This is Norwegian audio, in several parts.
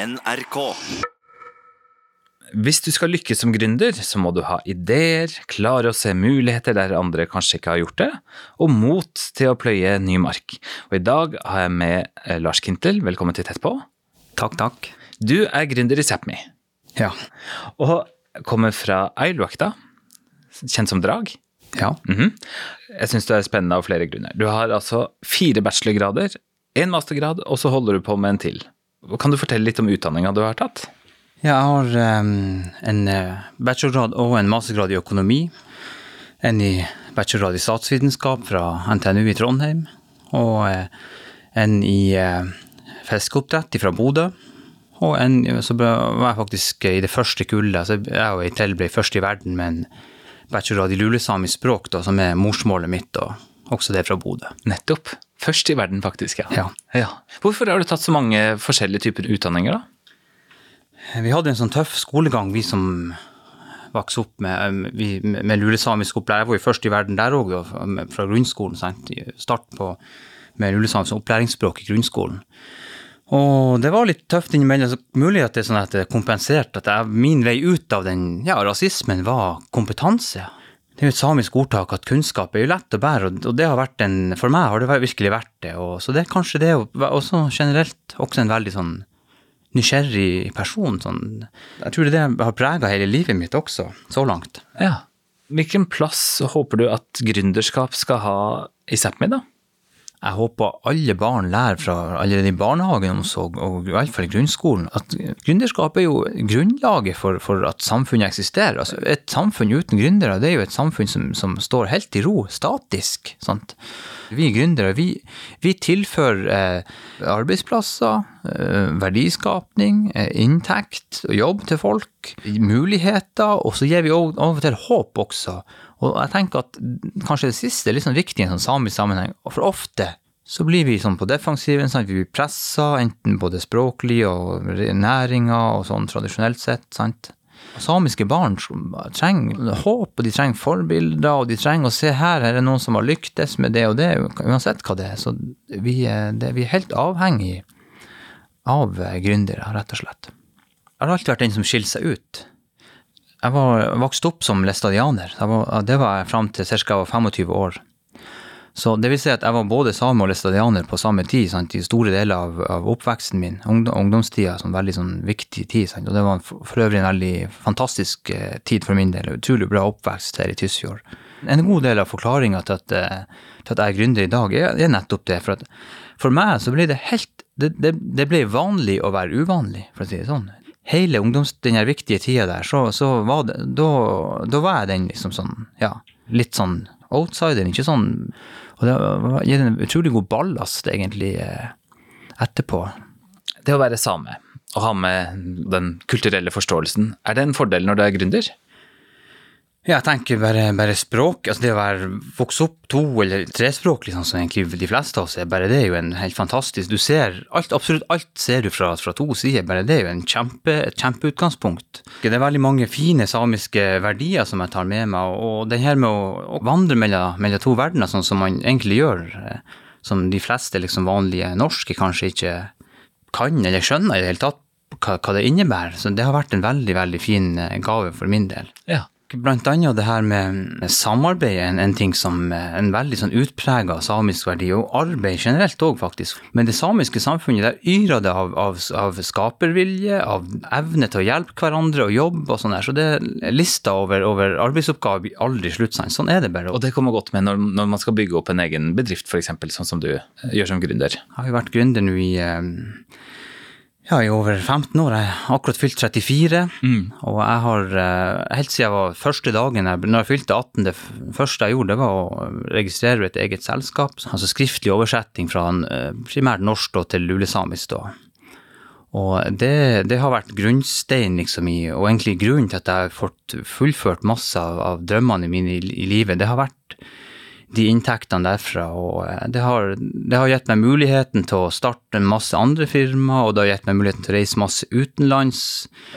NRK. Hvis du skal lykkes som gründer, så må du ha ideer, klare å se muligheter der andre kanskje ikke har gjort det, og mot til å pløye ny mark. Og i dag har jeg med eh, Lars Kintel, velkommen til Tett på. Takk, takk. Du er gründer i Sápmi, Ja. og kommer fra Eilvakta, kjent som Drag. Ja. Mhm. Jeg syns du er spennende av flere grunner. Du har altså fire bachelorgrader, én mastergrad, og så holder du på med en til. Kan du fortelle litt om utdanninga du har tatt? Jeg har um, en eh, bachelorgrad og en mastergrad i økonomi. En i bachelorgrad i statsvitenskap fra NTNU i Trondheim. Og eh, en i uh, fiskeoppdrett fra Bodø. Og en, så var jeg faktisk i det første kullet, så jeg og ei ble først i verden med en bachelorgrad i lulesamisk språk, da, som er morsmålet mitt, og også det fra Bodø. Nettopp. Først i verden, faktisk. Ja. ja. Hvorfor har du tatt så mange forskjellige typer utdanninger, da? Vi hadde en sånn tøff skolegang, vi som vokste opp med, um, med lulesamisk opplæring. Jeg var jo først i verden der òg, fra grunnskolen. Sant? Start på, med lulesamisk opplæringsspråk i grunnskolen. Og det var litt tøft innimellom. Så mulig at det er sånn at det kompenserte at jeg, min vei ut av den ja, rasismen var kompetanse. Det er jo et samisk ordtak at kunnskap er jo lett å bære, og det har vært en, for meg har det virkelig vært det. Og, så det er kanskje det, og også generelt også en veldig sånn nysgjerrig person. Sånn. Jeg tror det har prega hele livet mitt også, så langt. Ja. Hvilken plass håper du at gründerskap skal ha i Sápmi, da? Jeg håper alle barn lærer fra allerede i barnehagen og, i hvert fall grunnskolen at gründerskap er jo grunnlaget for, for at samfunnet eksisterer. Altså, et samfunn uten gründere det er jo et samfunn som, som står helt i ro, statisk. Sant? Vi gründere vi, vi tilfører eh, arbeidsplasser, eh, verdiskapning, eh, inntekt jobb til folk, muligheter, og så gir vi av og til håp også. Og jeg tenker at kanskje det siste er litt sånn viktig i en sånn samisk sammenheng. Og for ofte så blir vi sånn på defensiven, sant? vi blir pressa, enten både språklig og næringa og sånn tradisjonelt sett. sant? Samiske barn trenger håp, og de trenger forbilder, og de trenger å se her, her er det noen som har lyktes med det og det, uansett hva det er. Så vi det, vi er helt avhengig av gründere, rett og slett. Jeg har alltid vært den som skiller seg ut. Jeg var vokst opp som læstadianer. Det var jeg fram til ca. 25 år. Så det vil si at jeg var både same og læstadianer på samme tid, sant, i store deler av, av oppveksten min. Ungdom, ungdomstida, sånn veldig sånn viktig tid. Sant, og det var for, øvrig en veldig fantastisk eh, tid for min del. Utrolig bra oppvekst her i Tysfjord. En god del av forklaringa til, eh, til at jeg er gründer i dag, er, er nettopp det. For, at, for meg så ble det helt det, det, det ble vanlig å være uvanlig, for å si det sånn hele ungdoms, den her viktige tida der, så, så var det, da, da var jeg den liksom sånn, ja, litt sånn outsider, ikke sånn, og det gir en utrolig god ballast egentlig eh, etterpå. Det å være same og ha med den kulturelle forståelsen, er det en fordel når du er gründer? Ja, jeg tenker bare, bare språk, altså det å være vokse opp to- eller trespråklig, liksom, som egentlig de fleste av oss er, bare det er jo en helt fantastisk, du ser alt, absolutt alt ser du fra, fra to sider, bare det er jo en kjempe, et kjempeutgangspunkt. Det er veldig mange fine samiske verdier som jeg tar med meg, og det her med å, å vandre mellom, mellom to verdener, sånn som man egentlig gjør, eh, som de fleste liksom vanlige norske kanskje ikke kan eller skjønner i det hele tatt, hva, hva det innebærer, så det har vært en veldig, veldig fin eh, gave for min del. Ja. Blant annet det her med samarbeid er en, en ting som er en veldig sånn utprega samisk verdi, og arbeid generelt òg, faktisk. Men det samiske samfunnet, der yrer det av, av, av skapervilje, av evne til å hjelpe hverandre og jobbe og sånn der. Så det er lista over, over arbeidsoppgaver blir aldri slutt. sant? Sånn er det bare. Og det kommer godt med når, når man skal bygge opp en egen bedrift, f.eks., sånn som du eh, gjør som gründer. Jeg har jo vært gründer nå i eh, ja, i over 15 år. Jeg har akkurat fylt 34. Og jeg har eh, helt siden jeg var første dagen jeg, når jeg fylte 18, det første jeg gjorde, det var å registrere et eget selskap. Altså skriftlig oversetting fra eh, primært norsk til lulesamisk. da. Og det, det har vært grunnstein liksom i, og egentlig grunnen til at jeg har fått fullført masse av, av drømmene mine i, i livet. Det har vært de inntektene derfra, og eh, det har, det har gitt meg muligheten til å starte en masse andre firmaer, og det har gitt meg muligheten til å reise masse utenlands.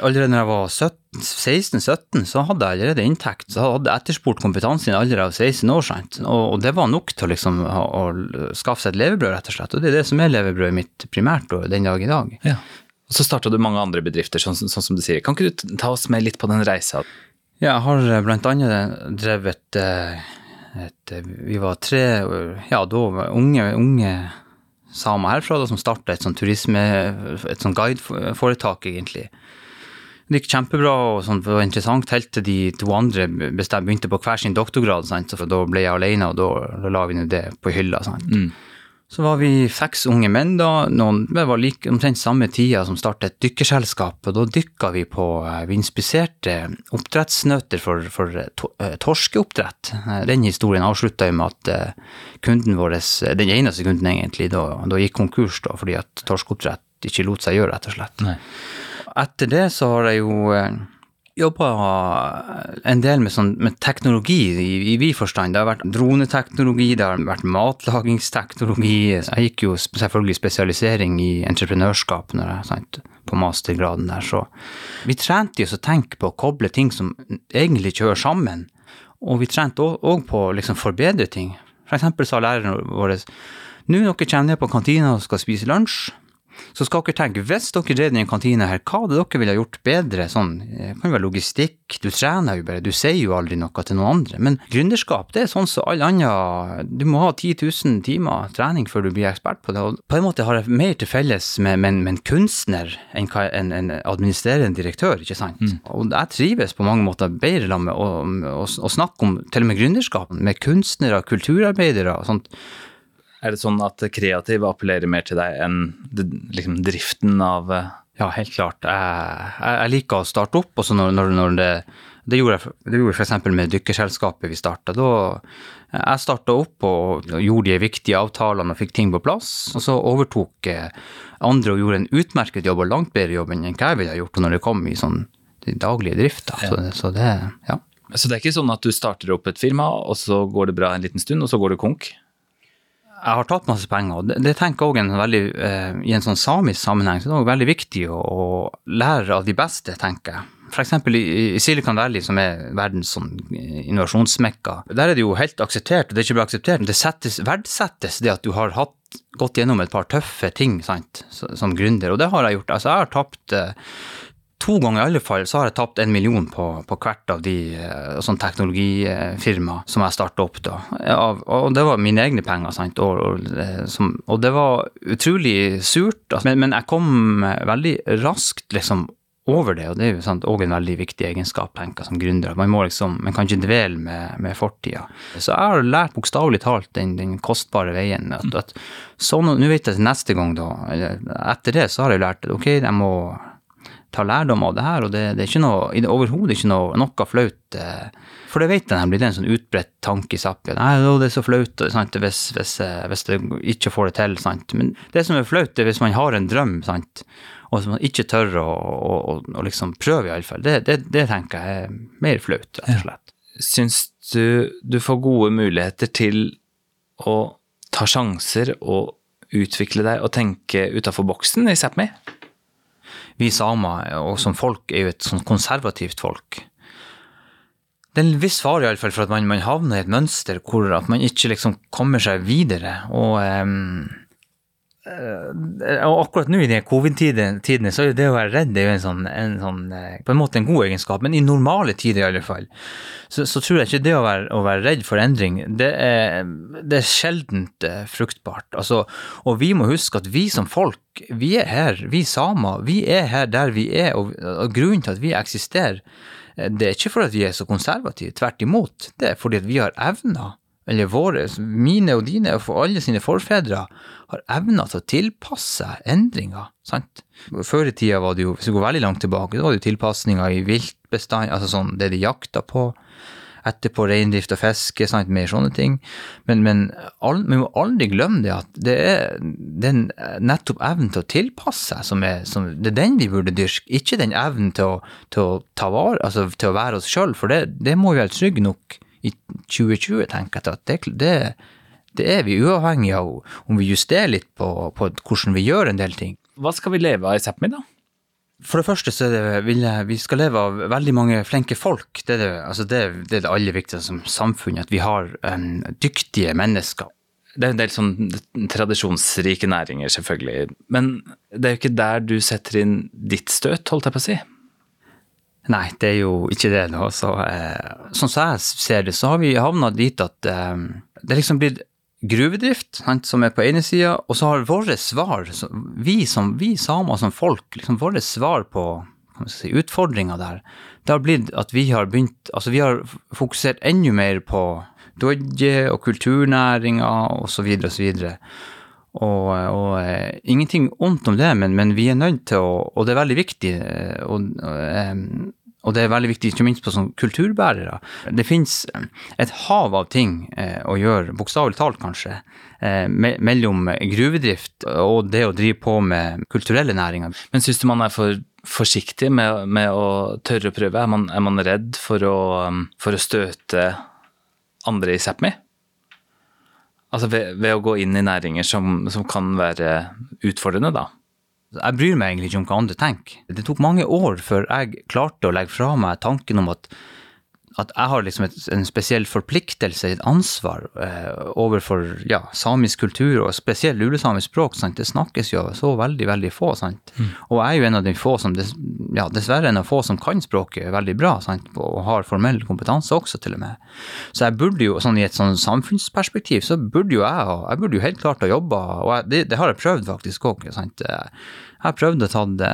Allerede når jeg var 16-17, så hadde jeg allerede inntekt, så jeg hadde etterspurt kompetansen i en alder av 16 år, sant? Og, og det var nok til liksom å, å skaffe seg et levebrød, rett og slett. Og det er det som er levebrødet mitt primært og den dag i dag. Ja. Og så starta du mange andre bedrifter, sånn, sånn, som du sier. Kan ikke du ta oss med litt på den reisa? Ja, jeg har bl.a. blant annet drevet eh, et, Vi var tre, ja da unge, unge samer herfra da, som starta et sånt turisme, et sånt guideforetak, egentlig. Det gikk kjempebra og sånt, det var interessant helt til de to andre begynte på hver sin doktorgrad. Sant? Så da ble jeg alene, og da, da la vi det på hylla. Sant? Mm. Så var vi seks unge menn, da. Noen, det var like, omtrent samme tida som startet et dykkerselskap. og Da dykka vi på eh, Vi inspiserte oppdrettsnøter for, for eh, to, uh, torskeoppdrett. Den historien avslutta med at kunden vår, den eneste kunden egentlig, da, da gikk konkurs da, fordi at torskeoppdrett ikke lot seg gjøre, rett og slett. Nei. Etter det så har jeg jo jobba en del med, sånn, med teknologi i, i vid forstand. Det har vært droneteknologi, det har vært matlagingsteknologi. Jeg gikk jo selvfølgelig spesialisering i entreprenørskap når jeg, sant, på mastergraden der, så vi trente oss å tenke på å koble ting som egentlig ikke hører sammen. Og vi trente òg på å liksom forbedre ting. For eksempel sa læreren vår nå dere kommer ned på kantina og skal spise lunsj, så skal dere tenke, hvis dere drev den kantina her, hva hadde dere ville gjort bedre? Sånn, det kan jo være logistikk, du trener jo bare, du sier jo aldri noe til noen andre. Men gründerskap, det er sånn som alle andre, du må ha 10 000 timer trening før du blir ekspert på det. Og på en måte har jeg mer til felles med, med, med en kunstner enn en, en administrerende direktør, ikke sant. Mm. Og jeg trives på mange måter bedre med å, å, å snakke om til og med gründerskap med kunstnere, kulturarbeidere og sånt er det sånn at kreativ appellerer mer til deg enn liksom, driften av eh? Ja, helt klart. Jeg, jeg, liker å starte opp, og så når, når, når det det gjorde jeg, det gjorde jeg f.eks. med dykkerselskapet vi starta. Jeg starta opp og gjorde de viktige avtalene og fikk ting på plass. Og så overtok andre og gjorde en utmerket jobb, og langt bedre jobb enn hva jeg ville gjort når det kom i sånn daglige drifta. Ja. Så, så, det, ja. Så det er ikke sånn at du starter opp et firma, og så går det bra en liten stund, og så går det konk? Jeg har tatt masse penger, og det, det tenker jeg også veldig, eh, I en sånn samisk sammenheng så det er det veldig viktig å, å, lære av de beste, tenker jeg. F.eks. I, i Silicon Valley, som er verdens sånn innovasjonsmekka, der er det jo helt akseptert, og det er ikke bare akseptert, men det settes, verdsettes det at du har hatt, gått gjennom et par tøffe ting sant, som gründer, og det har jeg gjort. Altså, jeg har tapt eh, to ganger i alle fall så har jeg tapt en million på, på hvert av de uh, sånn teknologifirma som jeg starta opp da. Og det var mine egne penger, sant. Og, og, eh, som, og det var utrolig surt. Altså. Men, men, jeg kom veldig raskt liksom over det, og det er jo òg en veldig viktig egenskap tenker som gründer. Man, må liksom, man kan ikke dvele med, med fortida. Så jeg har lært bokstavelig talt den, den, kostbare veien. At, at sånn, Nå vet jeg til neste gang, da, etter det så har jeg lært at ok, jeg må ta lærdom av det her. Og det, det er ikke noe, overhodet ikke noe, noe flaut. Eh, for det vet jeg, det blir en sånn utbredt tanke i Zappia. Nei, det er så flaut sant, hvis, hvis, eh, hvis det ikke får det til. Sant? Men det som er flaut, er hvis man har en drøm, sant? og som man ikke tør å, å, å, å liksom prøve, iallfall. Det, det, det tenker jeg er mer flaut, rett og slett. Ja. Syns du du får gode muligheter til å ta sjanser og utvikle deg og tenke utafor boksen i Sápmi? Vi samer, og som folk, er jo et sånn konservativt folk. Det er en viss fare iallfall for at man, man, havner i et mønster hvor at man ikke liksom kommer seg videre. Og um, og akkurat nå i de covid-tidene så er det å være redd det er jo en sånn, en sånn, eh, på en måte en god egenskap, men i normale tider i alle fall, så, så tror jeg ikke det å være, å være, redd for endring, det er, det er sjeldent eh, fruktbart. Altså, og vi må huske at vi som folk, vi er her, vi samer, vi er her der vi er, og, og grunnen til at vi eksisterer, det er ikke fordi vi er så konservative, tvert imot, det er fordi vi har evner eller våre, mine og dine og alle sine forfedre, har evna til å tilpasse endringer. sant? Før i tida var det jo, hvis vi går veldig langt tilbake, da var det jo tilpasninger i viltbestand, altså sånn det de jakta på. Etterpå reindrift og fiske, sant, mer sånne ting. Men, men vi må aldri glemme det at det er den nettopp evnen til å tilpasse seg som er, som, det er den vi burde dyrke, ikke den evnen til å, til å ta vare, altså til å være oss sjøl, for det, det må vi være trygge nok i 2020, tenker jeg at det, det, det, er vi uavhengig av om vi justerer litt på, på, hvordan vi gjør en del ting. Hva skal vi leve av i Sápmi, da? For det første så er det, vi skal leve av veldig mange flinke folk. Det er det, altså det, det, er det aller viktigste som samfunn, at vi har um, dyktige mennesker. det er en del sånn tradisjonsrike næringer, selvfølgelig. Men det er jo ikke der du setter inn ditt støt, holdt jeg på å si. Nei, det er jo ikke det. nå. Så, eh, sånn som jeg ser det, så har vi havna dit at eh, det liksom blitt gruvedrift sant, som er på ene sida, og så har våre svar, vi, som, vi samer som folk, liksom våre svar på si, utfordringer der, det har blitt at vi har begynt Altså vi har fokusert enda mer på dodje og kulturnæringa osv. osv. Og, og eh, ingenting ondt om det, men, men, vi er nødt til å Og det er veldig viktig. eh, Og, og, og det er veldig viktig, ikke minst på sånn kulturbærere. Det fins et hav av ting eh, å gjøre, bokstavelig talt kanskje, eh, me mellom gruvedrift og det å drive på med kulturelle næringer. Men syns du man er for forsiktig med, med å tørre å prøve? Er man, er man redd for å, for å støte andre i Sápmi? Altså ved, ved, å gå inn i næringer som, som kan være utfordrende, da? Jeg bryr meg egentlig ikke om hva andre tenker. Det tok mange år før jeg klarte å legge fra meg tanken om at, at jeg har liksom et, en spesiell forpliktelse, et ansvar, eh, overfor ja, samisk kultur, og spesielt lulesamisk språk. Sant? Det snakkes jo så veldig, veldig få. Sant? Mm. Og jeg er jo en av de få som des, ja, dessverre en av få som kan språket veldig bra, sant? og har formell kompetanse også, til og med. Så jeg burde jo, sånn i et sånn samfunnsperspektiv, så burde jo jeg ha Jeg burde jo helt klart ha jobba, og jeg, det, det, har jeg prøvd faktisk òg. Jeg har prøvd å ta det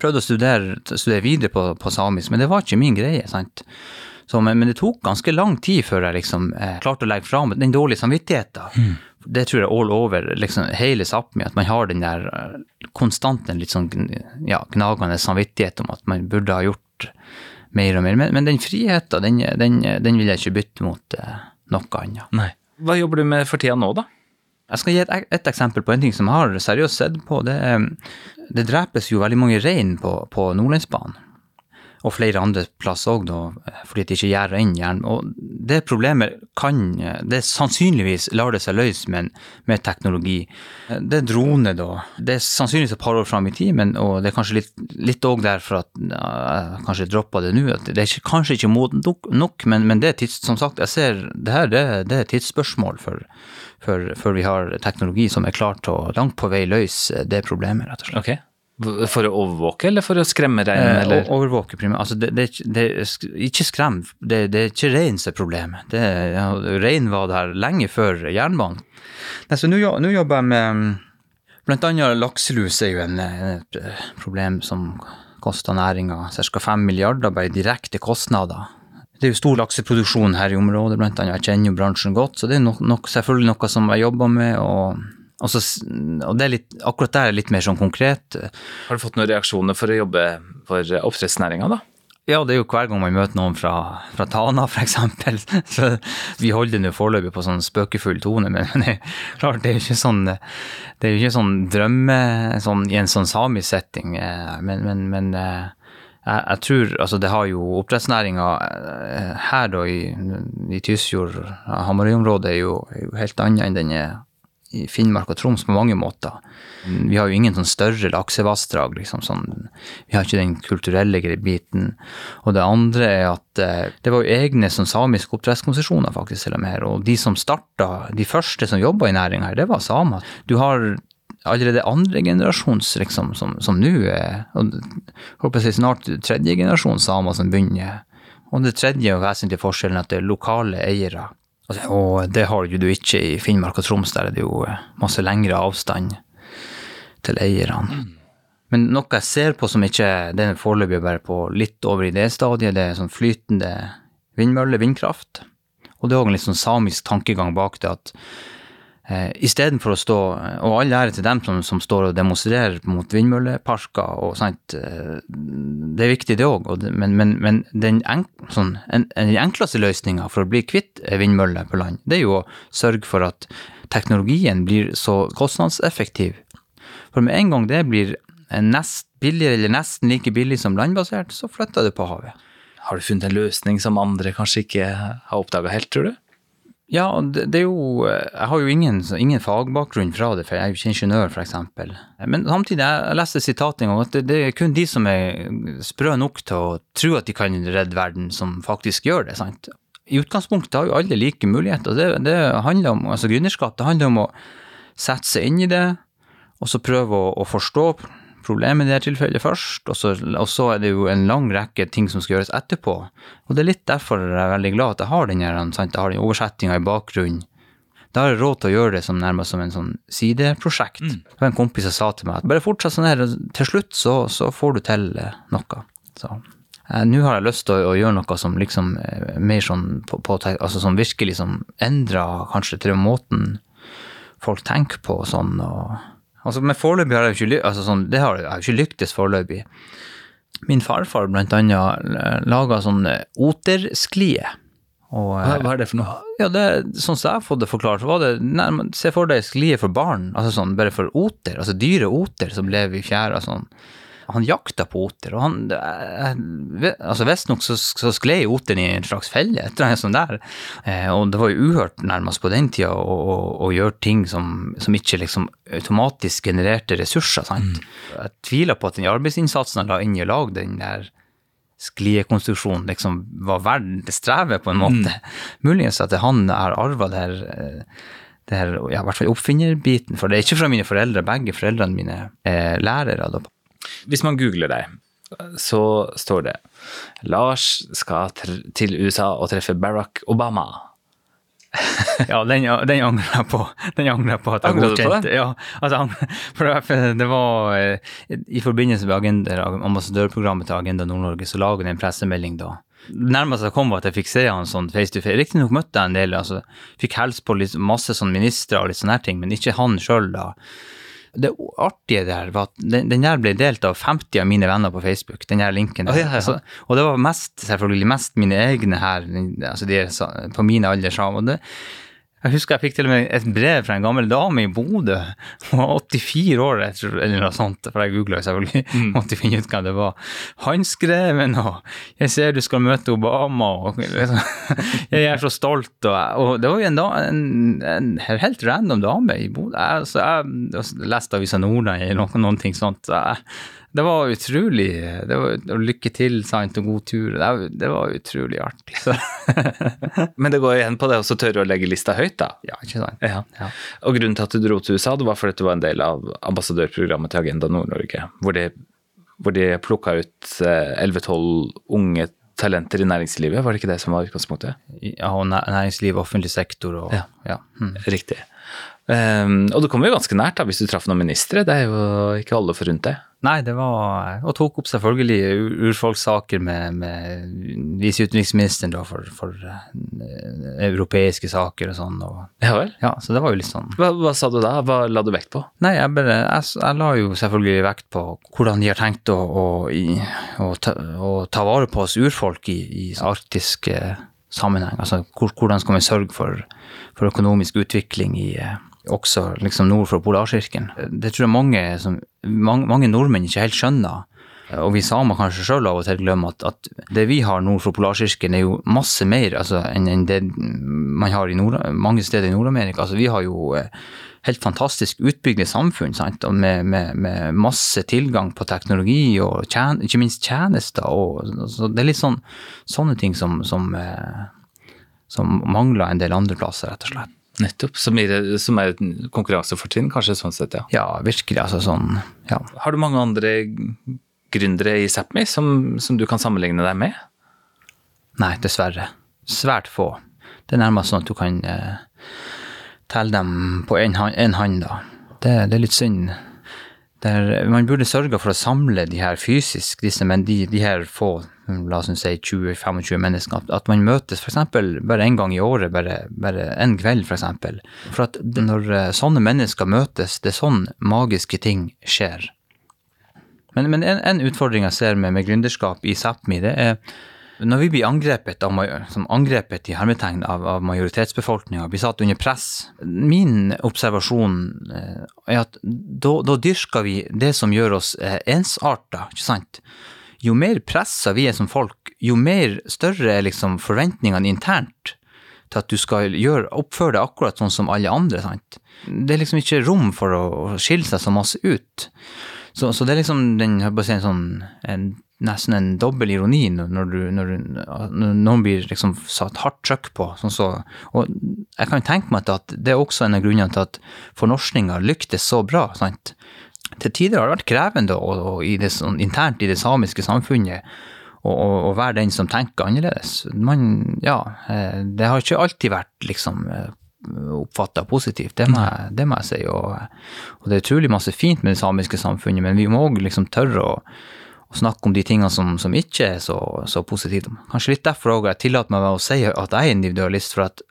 prøvde å studere, studere videre på, på, samisk, men det var ikke min greie. sant? Så, men, men, det tok ganske lang tid før jeg liksom eh, klarte å legge fra meg den dårlige samvittigheten. Mm. Det tror jeg all over liksom, hele Sápmi, at man har den der uh, konstante litt sånn ja, gnagende samvittighet om at man burde ha gjort mer og mer. Men, men den friheten, den, den, den, vil jeg ikke bytte mot eh, noe annet. Nei. Hva jobber du med for tida nå, da? Jeg skal gi et, et, eksempel på en ting som jeg har seriøst sett på. Det, det drepes jo veldig mange rein på, på Nordlandsbanen. Og flere andre plasser òg, fordi det ikke gjerder inn jern. Og det problemet kan det Sannsynligvis lar det seg løse med, med teknologi. Det er drone, da. Det er sannsynligvis et par år fram i tid, men, og det er kanskje litt òg derfor at jeg kanskje droppa det nå. at Det er ikke, kanskje ikke modent nok, men, men, det er tids, som sagt, jeg ser det her, det, det er tidsspørsmål før, før, vi har teknologi som er klar til å langt på vei løse det problemet, rett og slett. Okay. For å overvåke, eller for å skremme rein? Eh, overvåke, primært. Altså, det, det, det, ikke skrem, det, det, er ikke rein som er problemet. Ja, rein var der lenge før jernbanen. Nå jobber jeg med Blant annet lakselus er jo en, et problem som koster næringa ca. 5 milliarder bare direkte kostnader. Det er jo stor lakseproduksjon her i området, blant annet. Jeg kjenner jo bransjen godt, så det er nok, nok, selvfølgelig noe som jeg jobber med. og, og, så, og det litt, akkurat der er litt mer sånn konkret. Har du fått noen reaksjoner for å jobbe for oppdrettsnæringa, da? Ja, det er jo hver gang man møter noen fra, fra Tana, f.eks. Så vi holder det foreløpig på sånn spøkefull tone, men, men det, klart, det er jo ikke sånn det er jo ikke sånn drømme sånn, i en sånn samisk setting. Eh, men, men, men eh, jeg, jeg, tror altså det har jo oppdrettsnæringa eh, her da i, i Tysfjord, Hamarøy-området, er, er, jo helt annet enn den er i Finnmark og Troms på mange måter. Vi har jo ingen sånn større laksevassdrag, liksom sånn. Vi har ikke den kulturelle biten. Og det andre er at eh, det var jo egne sånn samiske oppdrettskonsesjoner, faktisk, til og med. Og de som starta, de første som jobba i næringa her, det var samer. Du har allerede andre generasjons liksom, som nå er håper jeg snart tredje generasjon samer som begynner. Og det tredje og vesentlige forskjellen er at det er lokale eiere. Altså, og det har jo du ikke i Finnmark og Troms, der er det jo masse lengre avstand til eierne. Men noe jeg ser på som ikke Det er foreløpig bare på litt over idéstadiet, det er sånn flytende vindmølle, vindkraft. Og det er òg en litt sånn samisk tankegang bak det at Eh, Istedenfor å stå Og all ære til dem som, som, står og demonstrerer mot vindmølleparker. og sånt, eh, Det er viktig, det òg. Men, men, men den, enk, sånn, en, en, enkleste løsninga for å bli kvitt vindmøller på land, det er jo å sørge for at teknologien blir så kostnadseffektiv. For med en gang det blir nest billigere eller nesten like billig som landbasert, så flytter det på havet. Har du funnet en løsning som andre kanskje ikke har oppdaga helt, tror du? Ja, det, det, er jo Jeg har jo ingen, ingen fagbakgrunn fra det, for jeg er jo ikke ingeniør, f.eks. Men samtidig, jeg leste en gang at det, det, er kun de som er sprø nok til å tro at de kan redde verden, som faktisk gjør det. sant? i utgangspunktet har jo alle like muligheter. Det, det handler om, altså Gründerskap det handler om å sette seg inn i det, og så prøve å, å forstå problemet i det tilfellet først, og så, og så, er det jo en lang rekke ting som skal gjøres etterpå. Og det er litt derfor jeg er veldig glad at jeg har den? Jeg har den oversettinga i bakgrunnen. Da har jeg råd til å gjøre det som nærmest som en sånn sideprosjekt. Mm. Det var en kompis som sa til meg at bare fortsett sånn her, til slutt så, så får du til eh, noe. Så eh, nå har jeg lyst til å, å, gjøre noe som liksom eh, mer sånn på, på, altså som virkelig som endrer kanskje til måten folk tenker på og sånn. og Altså, men foreløpig har jeg jo ikke, altså, sånn, det har jeg ikke lyktes foreløpig. Min farfar blant annet laga sånn otersklie. Og, hva, hva, er det for noe? Ja, det, Sånn som jeg har fått det forklart, så var det nærmest, Se for deg sklie for barn, altså sånn bare for oter, altså dyre oter som lever i fjæra sånn han jakta på oter, og han eh, altså Visstnok så, så skled oteren i en slags felle, et eller annet sånt der. Eh, og det var jo uhørt nærmest på den tida å, å, å gjøre ting som, som, ikke liksom automatisk genererte ressurser. sant? Mm. Jeg tviler på at den arbeidsinnsatsen han la inn i å lage den der skliekonstruksjonen liksom var verdt strevet, på en måte. Mm. Muligens at det han har arva det her eh, det her, ja, i hvert fall oppfinnerbiten, for det er ikke fra mine foreldre. Begge foreldrene mine er lærere. Da. Hvis man googler deg, så står det Lars skal til USA og treffe Barack Obama. ja, den, den angrer jeg på. Den angrer jeg på at jeg godkjente. Ja, altså, for det var eh, I forbindelse med agenda, ambassadørprogrammet til Agenda Nord-Norge, så laget jeg en pressemelding da. Nærmest jeg kom var at jeg fikk se han sånn face to face. Riktignok møtte jeg en del, altså, fikk hilse på litt, masse sånn ministre og litt sånne ting, men ikke han sjøl da det artige der var at den, den, der ble delt av 50 av mine venner på Facebook. den der linken. Der. Oh, ja, ja. Altså, og det var mest, selvfølgelig mest mine egne her, altså de på mine alder. Og det, jeg husker jeg fikk til og med et brev fra en gammel dame i Bodø. Hun var 84 år, eller noe sånt, for jeg googla selvfølgelig. Mm. Måtte finne ut hva det var. Håndskreven og 'Jeg ser du skal møte Obama' og liksom, 'Jeg er så stolt' og, og Det var jo en, en, en, helt random dame i Bodø. Jeg, så jeg leste Avisa Nordland eller noen, noen ting sånt. Jeg, det var utrolig det var, og Lykke til, sant, og god tur. Det, det var utrolig artig. Men det går igjen på det å tørre å legge lista høyt, da? Ja, ikke sant. Ja. Ja. Og grunnen til at du dro til USA, det var fordi du var en del av ambassadørprogrammet til Agenda Nord-Norge, hvor de, hvor de plukka ut 11-12 eh, unge talenter i næringslivet, var det ikke det som var utgangspunktet? Ja, og næringsliv, offentlig sektor og Ja, ja. Hmm. riktig. Um, og du kom jo ganske nært da, hvis du traff noen ministre, det er jo ikke alle forunt det. Nei, det var Og tok opp selvfølgelig urfolkssaker med, med viseutenriksministeren da for, for uh, europeiske saker og sånn. Og, ja vel? Ja, så det var jo litt sånn. Hva, hva sa du da? Hva la du vekt på? Nei, jeg, bare, jeg, jeg la jo selvfølgelig vekt på hvordan de har tenkt å, å, å, ta, å ta, vare på oss urfolk i, i arktiske sammenheng. Altså hvordan skal vi sørge for, for økonomisk utvikling i uh, også liksom nord for Polarsirkelen. Det tror jeg mange, som, mange, mange nordmenn ikke helt skjønner. Og vi samer kanskje sjøl av og til glemmer at, at, det vi har nord for Polarsirkelen, er jo masse mer altså, enn det man har nord, mange steder i Nord-Amerika. Altså, vi har jo eh, helt fantastisk utbygde samfunn med, med, med, masse tilgang på teknologi og tjen, ikke minst tjenester. Og, så det er litt sånn, sånne ting som, som, eh, som mangler en del andre plasser, rett og slett. Nettopp. Som, er, som er et konkurransefortrinn, kanskje sånn sett, ja. Ja, virkelig. Altså sånn, ja. Har du mange andre gründere i Sápmi som, som, du kan sammenligne deg med? Nei, dessverre. Svært få. Det er nærmest sånn at du kan eh, telle dem på én hand, hand, da. Det, det, er litt synd. Der, man burde sørge for å samle de her fysisk, disse, men de, de her få la oss si 20-25 mennesker, at man møtes f.eks. bare en gang i året, bare, bare en kveld f.eks. For, eksempel. for at når eh, sånne mennesker møtes, det er sånn magiske ting skjer. Men, men en, en, utfordring jeg ser med, med gründerskap i Sápmi, det er når vi blir angrepet, av, angrepet i hermetegn av, av majoritetsbefolkninga, blir satt under press Min observasjon eh, er at da, dyrker vi det som gjør oss eh, ensarta, ikke sant? jo mer pressa vi er som folk, jo mer større er liksom forventningene internt til at du skal gjøre, oppføre deg akkurat sånn som alle andre. sant? Det er liksom ikke rom for å skille seg så masse ut. Så, så det er liksom den, en sånn, en nesten en dobbel ironi når, du, når, når noen blir liksom satt hardt trøkk på. Sånn så, og jeg kan tenke meg at det er også en av grunnene til at fornorskninga lyktes så bra. sant? Til tider har det vært krevende og, og i det, sånn, internt i det samiske samfunnet å være den som tenker annerledes. Man, ja, eh, det har ikke alltid vært liksom eh, oppfatta positivt, det må, jeg, det må, jeg, si. Og, og, det er utrolig masse fint med det samiske samfunnet, men vi må òg liksom tørre å, å, snakke om de tingene som, som ikke er så, så positive. Kanskje litt derfor òg jeg tillater meg å si at jeg er individualist, for at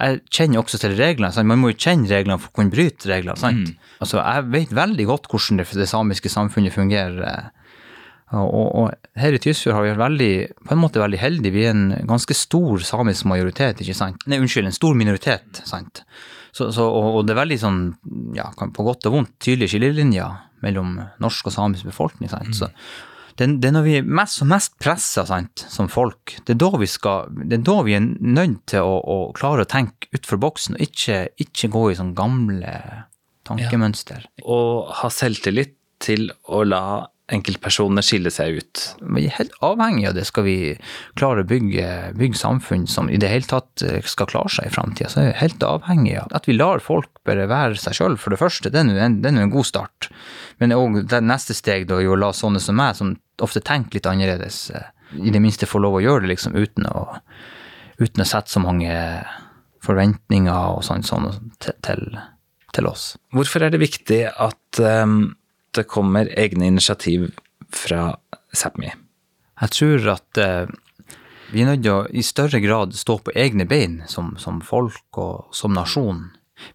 jeg kjenner også til reglene. Sant? Man må jo kjenne reglene for å kunne bryte reglene. sant? Mm. Altså, jeg vet veldig godt hvordan det, det samiske samfunnet fungerer og, og, her i Tysfjord har vi vært veldig, på en måte veldig heldige. Vi er en ganske stor samisk majoritet, ikke sant? Nei, unnskyld, en stor minoritet, sant. Så, så, og, og, det er veldig sånn, ja, på godt og vondt, tydelige skillelinjer mellom norsk og samisk befolkning. sant? Mm. Så det, det, er når vi er mest og mest pressa som folk, det er da vi, skal, det er, da vi er nødt til å, å klare å tenke utfor boksen, og ikke, ikke gå i sånne gamle tankemønster. Ja. Og ha selvtillit til å la enkeltpersoner skiller seg ut. Vi er helt avhengig av det skal vi klare å bygge, bygge samfunn som i det hele tatt eh, skal klare seg i framtida. Så er vi helt avhengig av at vi lar folk bare være seg sjøl, for det første. Det er jo en, en, god start. Men òg det neste steg da, å la sånne som meg, som ofte tenker litt annerledes, eh, i det minste få lov å gjøre det liksom uten å, uten å sette så mange forventninger og sånn, sånn til, til, oss. Hvorfor er det viktig at um det kommer egne initiativ fra Sápmi? Jeg tror at eh, vi er nødt til å i større grad stå på egne bein som, som folk og som nasjon.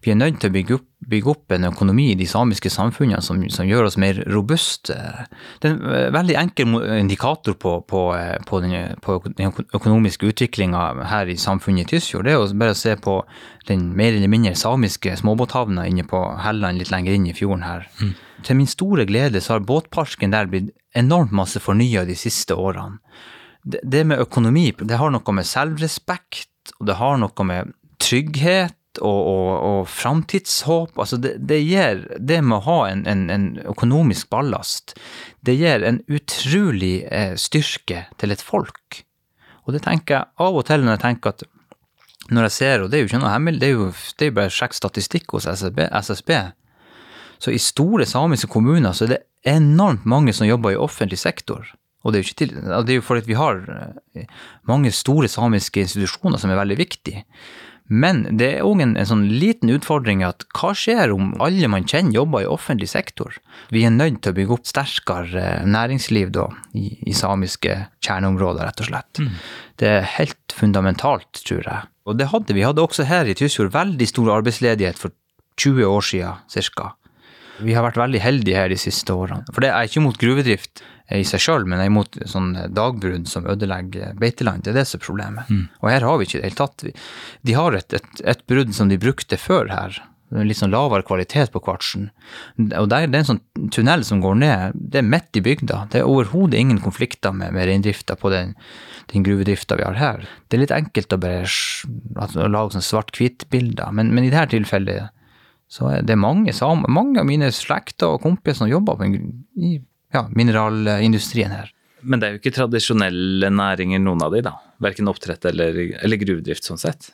Vi er nødt til å bygge opp, bygge opp, en økonomi i de samiske samfunnene som, som gjør oss mer robuste. Det er en veldig enkel indikator på, på, på den, på den økonomiske utviklinga her i samfunnet i Tysfjord. Det er å bare se på den mer eller mindre samiske småbåthavna inne på Helland litt lenger inn i fjorden her. Mm. Til min store glede så har båtparken der blitt enormt masse fornya de siste årene. Det, det med økonomi, det har noe med selvrespekt, og det har noe med trygghet og, og, og framtidshåp. Altså det, det, Det med å ha en, en, en, økonomisk ballast, det gir en utrolig eh, styrke til et folk. Og det tenker jeg av og til når jeg tenker at når jeg ser, og det er jo ikke noe hemmelig, det er jo, det er bare å sjekke statistikk hos SSB, SSB så i store samiske kommuner så er det enormt mange som jobber i offentlig sektor. Og det er jo, til, det er jo fordi vi har eh, mange store samiske institusjoner som er veldig viktige. Men det er òg en, en, sånn liten utfordring at hva skjer om alle man kjenner jobber i offentlig sektor? Vi er nødt til å bygge opp sterkere eh, næringsliv da, i, i samiske kjerneområder, rett og slett. Mm. Det er helt fundamentalt, tror jeg. Og det hadde vi. hadde også her i Tysfjord veldig stor arbeidsledighet for 20 år siden ca. Vi har vært veldig heldige her de siste årene. For det er ikke mot gruvedrift i seg sjøl, men er imot sånn dagbrudd som ødelegger beiteland. Det er det som er problemet. Mm. Og her har vi ikke det hele tatt. De har et, et, et brudd som de brukte før her. Litt sånn lavere kvalitet på kvartsen. Og der, det er en sånn tunnel som går ned. Det er midt i bygda. Det er overhodet ingen konflikter med, med reindrifta på den, den gruvedrifta vi har her. Det er litt enkelt å bare å lage sånn svart-hvitt-bilder, men, men, i dette tilfellet så det er mange, mange av mine slekter og kompiser som jobber i ja, mineralindustrien her. Men det er jo ikke tradisjonelle næringer, noen av de da? Verken oppdrett eller, eller gruvedrift sånn sett?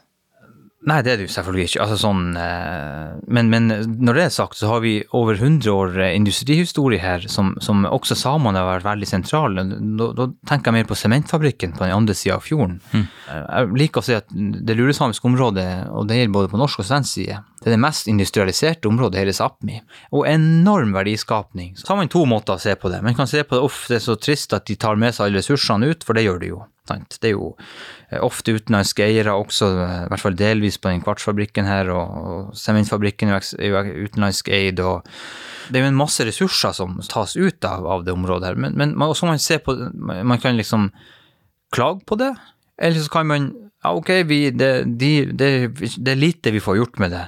Nei, det er det jo selvfølgelig ikke. Altså, sånn, eh, men, men, når det er sagt, så har vi over 100 år eh, industrihistorie her, som, som også samene har vært veldig sentrale. Da, da, tenker jeg mer på sementfabrikken på den andre sida av fjorden. Mm. Jeg liker å si at det lulesamiske området, og det gjelder både på norsk og svensk side, det er det mest industrialiserte området i hele Sápmi. Og enorm verdiskapning. Så har man to måter å se på det. Man kan se på det, det er så trist at de tar med seg alle ressursene ut, for det gjør de jo. Det er jo eh, ofte utenlandske eiere også, eh, i hvert fall delvis på den kvartsfabrikken her, og sementfabrikken er jo utenlandsk eid. og Det er jo en masse ressurser som tas ut av, av det området her. Men, men man se på Man kan liksom klage på det, eller så kan man ja, ok, vi, det, de, det, det er lite vi får gjort med det.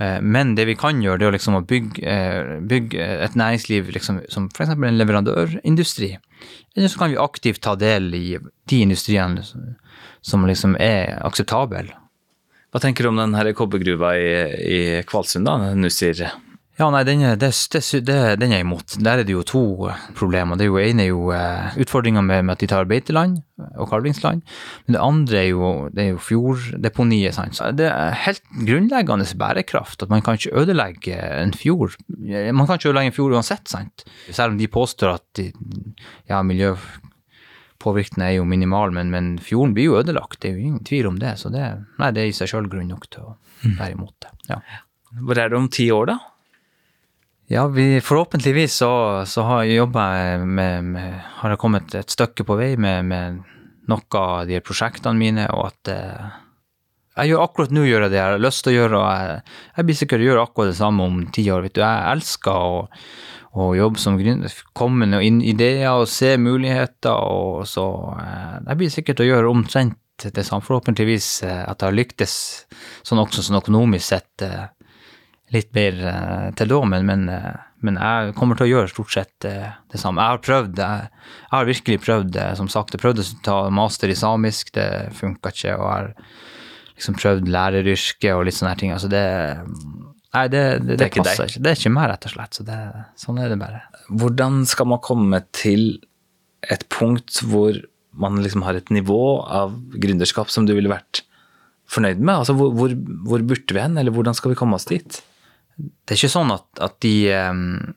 Eh, men det vi kan gjøre, det er liksom å bygge, eh, bygge et næringsliv liksom, som f.eks. en leverandørindustri. Eller så kan vi aktivt ta del i de industriene som liksom er akseptable. Hva tenker du om den kobbergruva i, i Kvalsund, da, Nussir? Ja, nei, den er, det, det, den er imot. Der er det jo to problemer. Det er jo ene er jo eh, utfordringa med, med, at de tar beiteland og kalvingsland. Men det andre er jo, det er jo fjorddeponiet. Sant? Det er helt grunnleggende bærekraft at man kan ikke ødelegge en fjord. Man kan ikke ødelegge en fjord uansett, sant. Selv om de påstår at de, ja, miljøpåvirkningen er jo minimal, men, men, fjorden blir jo ødelagt. Det er jo ingen tvil om det. Så det, nei, det er i seg sjøl grunn nok til å være imot det. Ja. Hvor er det om ti år, da? Ja, vi, forhåpentligvis så, så har jeg med, med, Har jeg kommet et stykke på vei med, med noe av de prosjektene mine, og at eh, jeg gjør akkurat nå gjør jeg det jeg har lyst til å gjøre, og jeg, jeg blir sikkert gjøre akkurat det samme om ti år. vet du. Jeg elsker å, å jobbe som gründer, komme med ideer og se muligheter, og så eh, Jeg blir sikkert å gjøre omtrent det samme, forhåpentligvis eh, at jeg har lyktes sånn også sånn økonomisk sett eh, litt bedre eh, til da, men, men, eh, men, jeg kommer til å gjøre stort sett eh, det samme. Jeg har prøvd, jeg, jeg har virkelig prøvd, som sagt, jeg prøvde å ta master i samisk, det funka ikke, og jeg har liksom prøvd læreryrket og litt sånne ting. Altså det Nei, det, det, det, det passer ikke. Det er ikke meg, rett og slett. Så sånn er det bare. Hvordan skal man komme til et punkt hvor man liksom har et nivå av gründerskap som du ville vært fornøyd med? Altså hvor, hvor, hvor burde vi hen, eller hvordan skal vi komme oss dit? Det er ikke sånn at, at de um,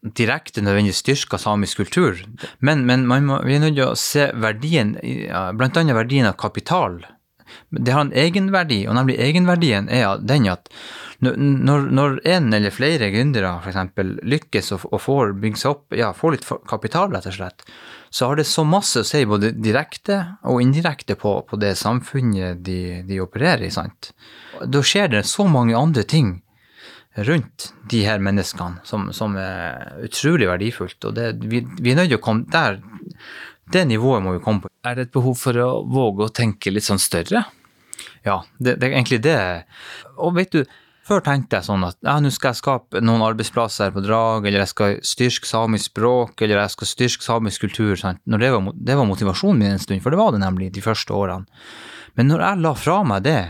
direkte nødvendigvis styrker samisk kultur, men, men må, vi er nødt til å se verdien, annet verdien av kapital. Det har en egenverdi, og nemlig egenverdien er den at når, når en eller flere gründere f.eks. lykkes og, og får bygge seg opp, ja, får litt kapital, rett og slett, så har det så masse å si både direkte og indirekte på, på det samfunnet de, de opererer i. sant? Da skjer det så mange andre ting rundt de her menneskene som, som er utrolig verdifullt. Og det, vi, vi, er nødt til å komme der. Det nivået må vi komme på. Er det et behov for å våge å tenke litt sånn større? Ja, det, det er egentlig det. Og vet du, før tenkte jeg sånn at ja, nå skal jeg skape noen arbeidsplasser på Drag, eller jeg skal styrke samisk språk, eller jeg skal styrke samisk kultur. Sant? Det, var, det var motivasjonen min en stund, for det var det nemlig de første årene. Men når jeg la fra meg det,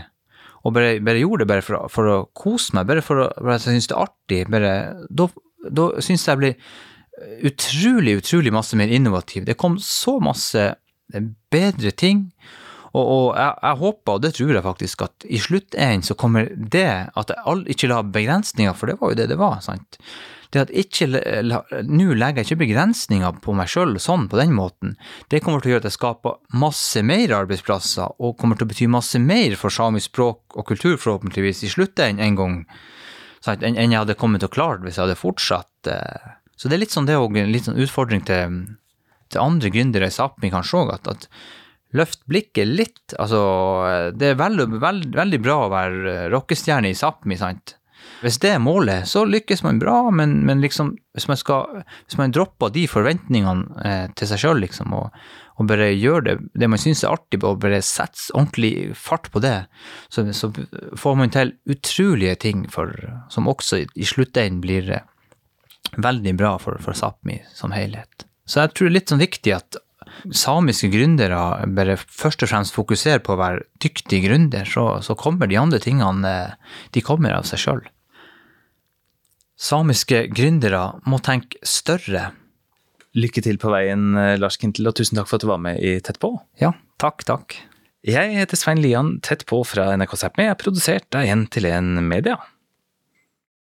og bare, bare, gjorde det bare for, for, å kose meg, bare for, å, for at jeg syns det er artig, bare, da, da syns jeg blir utrolig, utrolig masse mer innovativ. Det kom så masse bedre ting. Og, og jeg, jeg, håper, og det tror jeg faktisk, at i sluttenden så kommer det at jeg ikke la begrensninger, for det var jo det det var. sant? Det at ikke nå legger jeg ikke begrensninger på meg sjøl sånn på den måten, det kommer til å gjøre at jeg skaper masse mer arbeidsplasser, og kommer til å bety masse mer for samisk språk og kultur, forhåpentligvis, i slutten en gang, enn jeg hadde kommet til å klare hvis jeg hadde fortsatt. Eh. Så det er litt sånn det òg, en litt sånn utfordring til, til andre gründere i Sápmi kanskje òg, at, at løft blikket litt. Altså, det er veldig, veld, veldig bra å være rockestjerne i Sápmi, sant? Hvis det er målet, så lykkes man bra, men, men liksom, hvis man, skal, hvis man dropper de forventningene eh, til seg sjøl, liksom, og, og, bare gjør det, det man syns er artig, og bare setter ordentlig fart på det, så, så får man til utrolige ting for, som også i sluttenden blir eh, veldig bra for, for Sápmi som helhet. Så jeg tror det er litt sånn viktig at samiske gründere bare først og fremst fokuserer på å være dyktig gründer, så, så kommer de andre tingene eh, de kommer av seg sjøl. Samiske gründere må tenke større. Lykke til på veien, eh, Lars Kintel, og tusen takk for at du var med i Tett på. Ja, takk, takk. Jeg heter Svein Lian, Tett på fra NRK Sápmi, er produsert av 1 til 1 Media.